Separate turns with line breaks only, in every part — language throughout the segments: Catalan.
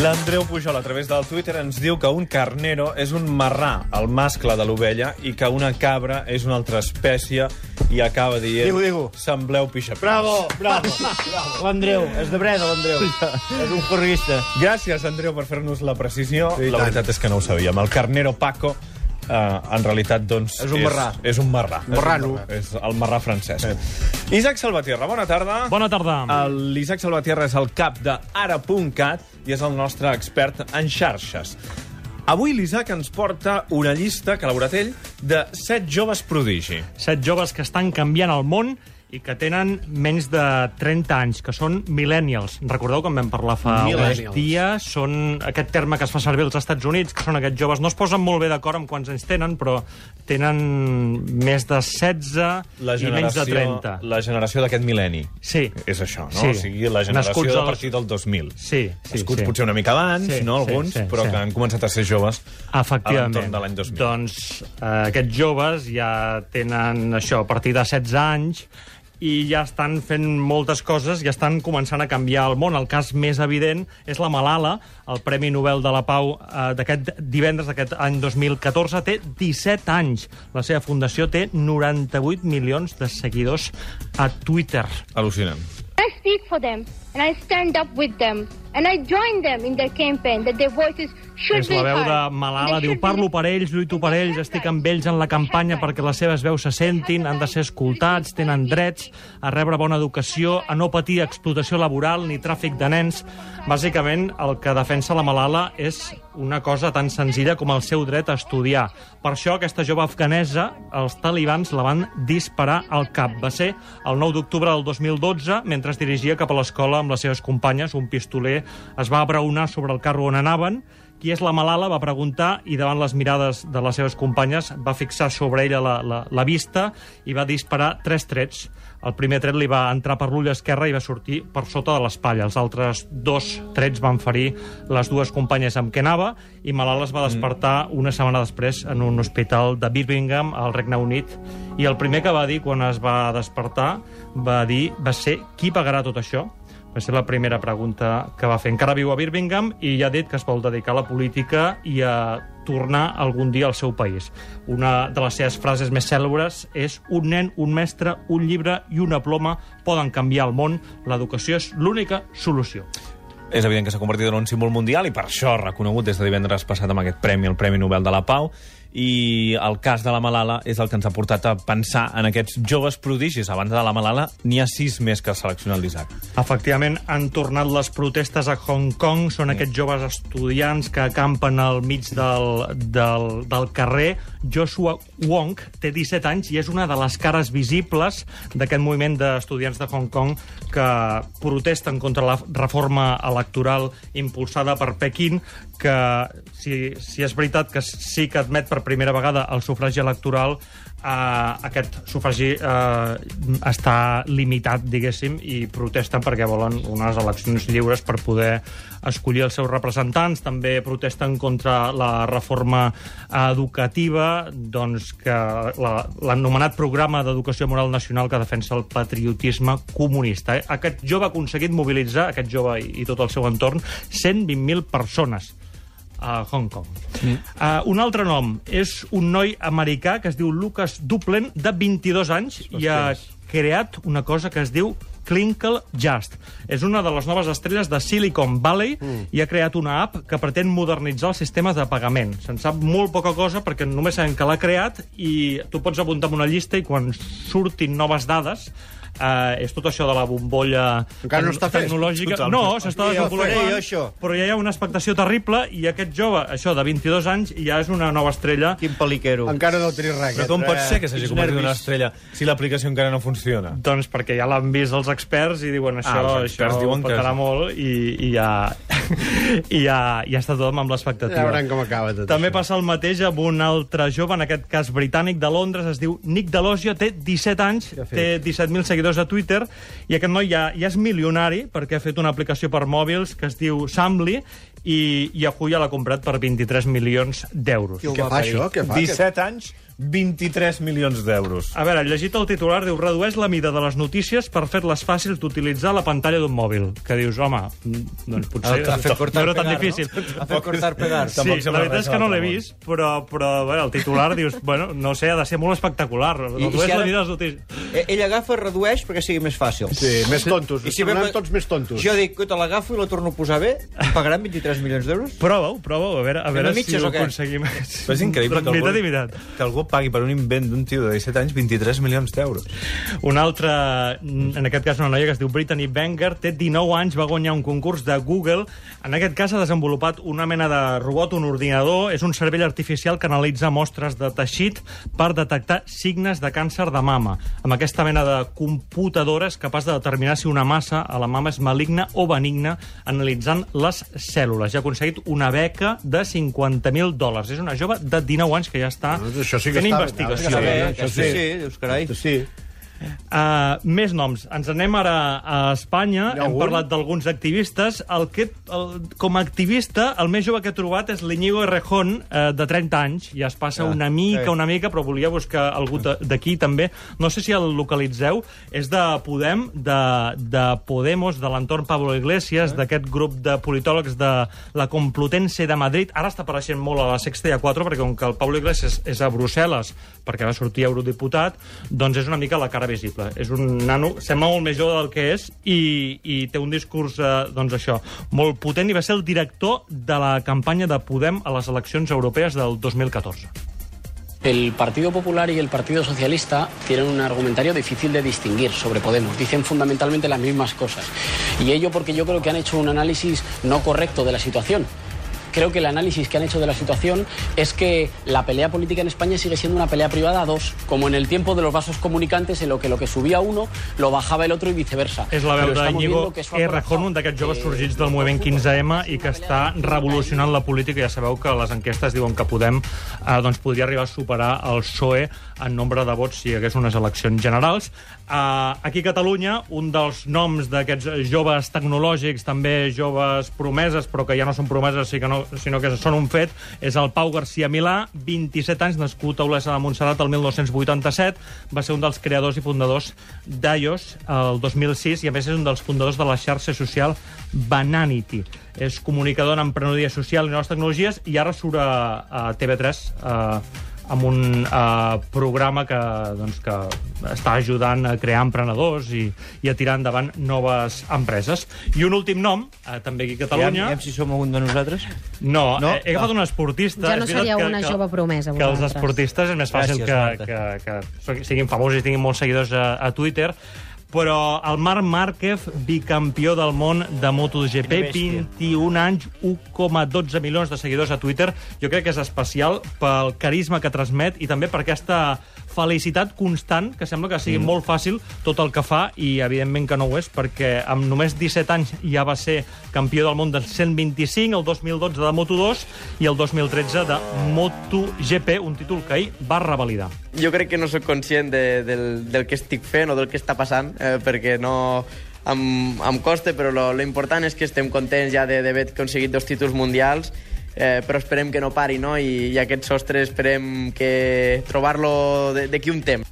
L'Andreu Pujol, a través del Twitter, ens diu que un carnero és un marrà, el mascle de l'ovella, i que una cabra és una altra espècie, i acaba dient...
Digo, digo.
Sembleu pixapins.
Bravo, bravo. bravo. L'Andreu, és de Breda, l'Andreu. és un corrista.
Gràcies, Andreu, per fer-nos la precisió.
I
la
tant.
veritat és que no ho sabíem. El carnero Paco, eh, en realitat, doncs...
És un marrà.
És, un marrà.
Un marrano.
És, el marrà francès. Isaac Salvatierra, bona tarda.
Bona tarda.
L'Isaac Salvatierra és el cap de Ara.cat i és el nostre expert en xarxes. Avui l'Isaac ens porta una llista que ha elaborat ell de set joves prodigi.
Set joves que estan canviant el món i que tenen menys de 30 anys, que són millennials. Recordeu que en vam parlar fa uns dies? Són aquest terme que es fa servir als Estats Units, que són aquests joves. No es posen molt bé d'acord amb quants anys tenen, però tenen més de 16
La
i menys de 30.
La generació d'aquest mil·lenni.
Sí.
És això, no?
Sí.
O sigui, la generació
Nascuts als-
partir del 2000.
Sí, sí,
Nascuts
sí.
potser una mica abans,
Sí,
no?
sí,
Alguns,
sí,
però
sí.
que han començat a ser joves
Efectivament.
a l'entorn de l'any 2000.
Doncs eh, aquests joves ja tenen això, a partir de 16 anys, i ja estan fent moltes coses, ja estan començant a canviar el món. El cas més evident és la Malala, el Premi Nobel de la Pau eh, d'aquest divendres d'aquest any 2014. Té 17 anys. La seva fundació té 98 milions de seguidors a Twitter.
Al·lucinant.
I speak for them and I stand up with them and I join them in their campaign that their voices should
És la veu de Malala, diu, parlo per ells, lluito per ells, estic amb ells en la campanya perquè les seves veus se sentin, han de ser escoltats, tenen drets a rebre bona educació, a no patir explotació laboral ni tràfic de nens. Bàsicament, el que defensa la Malala és una cosa tan senzilla com el seu dret a estudiar. Per això, aquesta jove afganesa, els talibans la van disparar al cap. Va ser el 9 d'octubre del 2012, mentre es dirigia cap a l'escola amb les seves companyes, un pistoler es va abraonar sobre el carro on anaven, qui és la Malala, va preguntar i davant les mirades de les seves companyes va fixar sobre ella la, la, la vista i va disparar tres trets. El primer tret li va entrar per l'ull esquerre i va sortir per sota de l'espatlla. Els altres dos trets van ferir les dues companyes amb què anava i Malala es va despertar una setmana després en un hospital de Birmingham, al Regne Unit. I el primer que va dir quan es va despertar va dir va ser qui pagarà tot això? Va ser la primera pregunta que va fer. Encara viu a Birmingham i ja ha dit que es vol dedicar a la política i a tornar algun dia al seu país. Una de les seves frases més cèlebres és un nen, un mestre, un llibre i una ploma poden canviar el món. L'educació és l'única solució.
És evident que s'ha convertit en un símbol mundial i per això reconegut des de divendres passat amb aquest premi, el Premi Nobel de la Pau, i el cas de la Malala és el que ens ha portat a pensar en aquests joves prodigis. Abans de la Malala n'hi ha sis més que selecciona el l'Isaac.
Efectivament, han tornat les protestes a Hong Kong. Són aquests joves estudiants que acampen al mig del, del, del carrer. Joshua Wong té 17 anys i és una de les cares visibles d'aquest moviment d'estudiants de Hong Kong que protesten contra la reforma electoral impulsada per Pequín, que si, si és veritat que sí que admet per primera vegada el sufragi electoral, eh, aquest sufragi eh, està limitat, diguéssim, i protesten perquè volen unes eleccions lliures per poder escollir els seus representants. També protesten contra la reforma educativa, doncs que la- l'anomenat programa d'educació moral nacional que defensa el patriotisme comunista. Eh? Aquest jove ha aconseguit mobilitzar, aquest jove i, i tot el seu entorn, 120.000 persones a Hong Kong. Mm. Uh, un altre nom és un noi americà que es diu Lucas Duplen, de 22 anys, i ha creat una cosa que es diu Clinkle Just. És una de les noves estrelles de Silicon Valley mm. i ha creat una app que pretén modernitzar el sistema de pagament. Se'n sap molt poca cosa perquè només sabem que l'ha creat i tu pots apuntar en una llista i quan surtin noves dades Uh, és tot això de la bombolla
Encara no està fet.
tecnològica.
Totalment.
No, s'està
Ja ho faré,
desenvolupant,
jo, això.
però ja hi ha una expectació terrible i aquest jove, això, de 22 anys, ja és una nova estrella.
Quin peliquero. Encara no teniu res.
Però com pot ser que s'hagi convertit en una
nervis.
estrella si l'aplicació encara no funciona?
Doncs perquè ja l'han vist els experts i diuen això,
Ah, els experts
això
diuen que
petarà
és-
molt i, i ja, i ja, ja està tothom amb l'expectativa.
Ja veurem com acaba tot
També
això.
passa el mateix amb un altre jove, en aquest cas britànic, de Londres, es diu Nick Delosio, té 17 anys, té 17.000 seguidors a Twitter, i aquest noi ja, ja és milionari perquè ha fet una aplicació per mòbils que es diu Samly i Yahoo ja l'ha comprat per 23 milions d'euros.
Què fa, això? Què fa?
17 anys, 23 milions d'euros.
A veure, llegit el titular, diu redueix la mida de les notícies per fer-les fàcils d'utilitzar la pantalla d'un mòbil. Que dius, home, mm, doncs potser
Ha fet cortar
no era tan
pegar, no?
difícil.
Ha fet cortar pegar.
Sí,
Tampoc
la veritat és que no l'he vist, però, però bueno, el titular dius, bueno, no sé, ha de ser molt espectacular.
I- i
Redueix
si ara-
la mida de les notícies.
Eh, Ell agafa, redueix perquè sigui més fàcil.
Sí, més tontos.
I si ve-
tots més tontos.
Jo dic, te l'agafo i la torno a posar bé, em pagaran 23 milions d'euros?
Prova-ho, prova-ho, a veure, a veure si ho aconseguim.
Però és increïble que algú,
i
que algú pagui per un invent d'un tio de 17 anys 23 milions d'euros.
Una altra, en aquest cas una noia que es diu Brittany Wenger, té 19 anys, va guanyar un concurs de Google. En aquest cas ha desenvolupat una mena de robot, un ordinador. És un cervell artificial que analitza mostres de teixit per detectar signes de càncer de mama. Amb aquesta mena de computadora és capaç de determinar si una massa a la mama és maligna o benigna analitzant les cèl·lules. Ja ha aconseguit una beca de 50.000 dòlars. És una jove de 19 anys que ja està
Doncs això sí que
fent investigació.
Eh, sí,
sí.
sí, dius, carai.
Sí.
Uh, més noms. Ens anem ara a Espanya. Hem parlat d'alguns activistes. El que, el, com a activista, el més jove que he trobat és l'Iñigo Errejón, uh, de 30 anys. Ja es passa
Ah,
una mica,
sí.
una mica, però volia buscar algú d'aquí també. No sé si el localitzeu. És de Podem, de, de Podemos, de l'entorn Pablo Iglesias, d'aquest grup de politòlegs de la Complutense de Madrid. Ara està apareixent molt a la Sexta i a 4, perquè com que el Pablo Iglesias és a Brussel·les, perquè va sortir eurodiputat, doncs és una mica la cara visible. És un nano, sembla molt més jove del que és i, i té un discurs, eh, doncs això, molt potent i va ser el director de la campanya de Podem a les eleccions europees del 2014.
El Partido Popular y el Partido Socialista tienen un argumentario difícil de distinguir sobre Podemos. Dicen fundamentalmente las mismas cosas. Y ello porque yo creo que han hecho un análisis no correcto de la situación. Creo que el análisis que han hecho de la situación es que la pelea política en España sigue siendo una pelea privada a dos, como en el tiempo de los vasos comunicantes, en lo que lo que subía uno lo bajaba el otro y viceversa.
És la veu d'Iñigo Errejón, un d'aquests joves sorgits del moviment 15M i que està revolucionant la política. Ja sabeu que les enquestes diuen que Podem eh, doncs podria arribar a superar el PSOE en nombre de vots si hi hagués unes eleccions generals. Eh, aquí a Catalunya, un dels noms d'aquests joves tecnològics, també joves promeses, però que ja no són promeses, sí que no, sinó que són un fet, és el Pau García Milà, 27 anys, nascut a Olesa de Montserrat el 1987, va ser un dels creadors i fundadors d'IOS el 2006 i a més és un dels fundadors de la xarxa social Bananity. És comunicador en emprenedoria social i noves tecnologies i ara surt a, a TV3 eh, amb un eh, programa que, doncs, que està ajudant a crear emprenedors i, i a tirar endavant noves empreses. I un últim nom, eh, també aquí a Catalunya...
Aviam si som algun de nosaltres.
No,
No?
He, he agafat un esportista.
Ja no seríeu una jove promesa,
Que els esportistes és més fàcil
Gràcies,
que,
Marta.
que, que siguin famosos i tinguin molts seguidors a, a Twitter, però el Marc Márquez, bicampió del món de MotoGP,
Quina bèstia.
21 anys, 1,12 milions de seguidors a Twitter, jo crec que és especial pel carisma que transmet i també per aquesta felicitat constant, que sembla que sigui mm. molt fàcil tot el que fa, i evidentment que no ho és, perquè amb només 17 anys ja va ser campió del món del 125, el 2012 de Moto2 i el 2013 de MotoGP, un títol que ahir va revalidar.
jo crec que no sóc conscient de, del, del que estic fent o del que està passant, eh, perquè no... Em, em costa, però lo, lo important és que estem contents ja de- d'haver aconseguit dos títols mundials, eh, però esperem que no pari, no? I, i aquest sostre esperem que trobar-lo d'aquí un temps.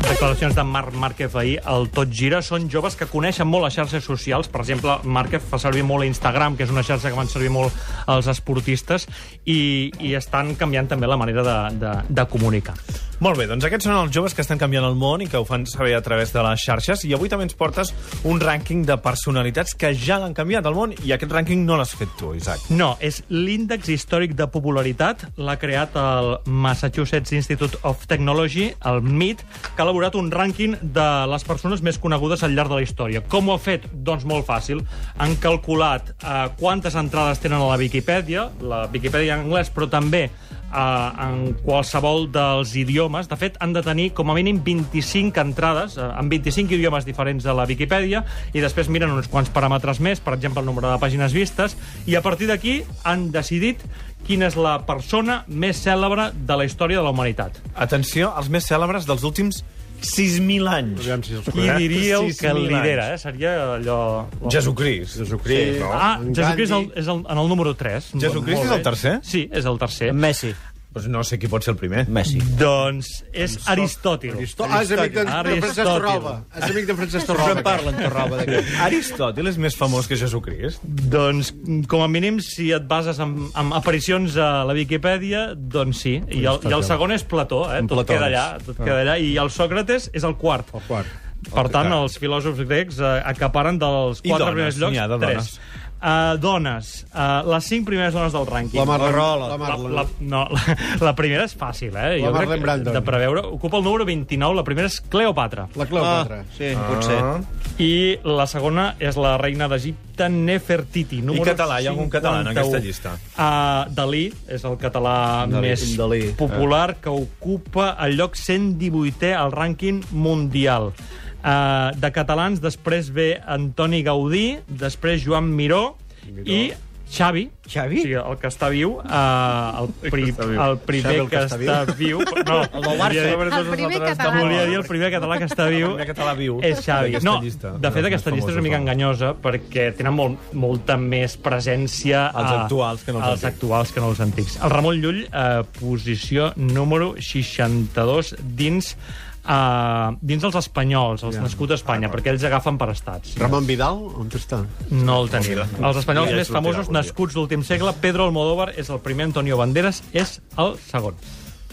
Declaracions de Marc Márquez ahir al Tot Gira són joves que coneixen molt les xarxes socials. Per exemple, Márquez fa servir molt Instagram, que és una xarxa que van servir molt els esportistes, i, i estan canviant també la manera de, de, de comunicar.
Molt bé, doncs aquests són els joves que estan canviant el món i que ho fan saber a través de les xarxes. I avui també ens portes un rànquing de personalitats que ja l'han canviat el món i aquest rànquing no l'has fet tu, Isaac.
No, és l'índex històric de popularitat. L'ha creat el Massachusetts Institute of Technology, el MIT, que ha elaborat un rànquing de les persones més conegudes al llarg de la història. Com ho ha fet? Doncs molt fàcil. Han calculat eh, quantes entrades tenen a la Viquipèdia, la Viquipèdia en anglès, però també eh, en qualsevol dels idiomes. De fet, han de tenir com a mínim 25 entrades, eh, en 25 idiomes diferents de la Viquipèdia, i després miren uns quants paràmetres més, per exemple, el nombre de pàgines vistes, i a partir d'aquí han decidit quina és la persona més cèlebre de la història de la humanitat.
Atenció, els més cèlebres dels últims 6.000 anys.
Aviam si els
Qui diria el que
6.000
lidera, eh? Seria allò...
Jesucrist.
Jesucrist.
Sí, no?
Ah, Jesucrist és el, és el, en el número 3.
Jesucrist és el tercer?
Sí, és el tercer.
Messi.
Pues no sé qui pot ser el primer.
Messi.
Doncs és Aristòtil.
Ah, és amic de, de
Aristòtil.
Francesc Torroba. És amic de Francesc Torroba. Sempre parlen Torroba.
Aristòtil és més famós que Jesucrist.
Doncs, com a mínim, si et bases en, en aparicions a la Viquipèdia, doncs sí. I el, i el segon és Plató, eh? Tot
Plató
queda allà. Tot queda allà. I el Sòcrates és el quart.
El quart.
Per tant, els filòsofs grecs eh, acaparen dels quatre primers llocs,
n'hi ha de
tres. Uh, dones. Uh, les cinc primeres dones del rànquing.
La Marlon, la
La, la, no, la, la primera és fàcil, eh?
La
crec
Brandon.
De preveure. Ocupa el número 29, la primera és Cleopatra.
La Cleopatra.
Sí, potser.
I la segona és la reina d'Egipte, Nefertiti. Número
català? Hi ha algun català en
51.
aquesta llista?
Uh, Dalí és el català
Dalí,
més
Dalí.
popular que ocupa el lloc 118è al rànquing mundial. Uh, de catalans, després ve Antoni Gaudí, després Joan Miró, i Xavi,
Xavi?
o sigui, el que està viu, uh, el, pri, el primer
Xavi, el
que,
que està
està viu... No, el del Barça.
El primer català.
Volia dir el primer català que està viu
primer català viu
és Xavi. No, de fet, aquesta llista és una mica enganyosa perquè tenen molt, molta més presència
Els
a-
actuals que no els
als actuals que no els antics. El Ramon Llull, eh, posició número 62 dins uh, dins els espanyols, els nascuts a Espanya, perquè ells agafen per estats.
Ramon Vidal, on està?
No el tenim. Els espanyols
Ja
més famosos, nascuts l'últim segle, Pedro Almodóvar és el primer, Antonio Banderas és el segon.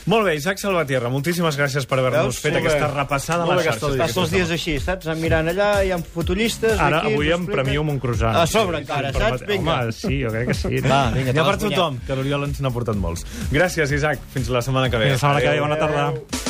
Molt bé, Isaac Salvatierra, moltíssimes gràcies per haver-nos fet aquesta repassada a
Molt
les
bé aquesta
xarxes.
Estàs tots els dies així, saps? Mirant allà, hi ha fotollistes...
Ara,
aquí,
avui em premio amb un croissant.
A sobre encara,
Sí,
saps? Vinga.
Home, sí, jo crec que sí.
Va, vinga, te l'has guanyat.
tothom, que l'Oriol ens n'ha portat molts. Gràcies, Isaac. Fins la setmana que ve.
Fins la setmana que ve, bona tarda.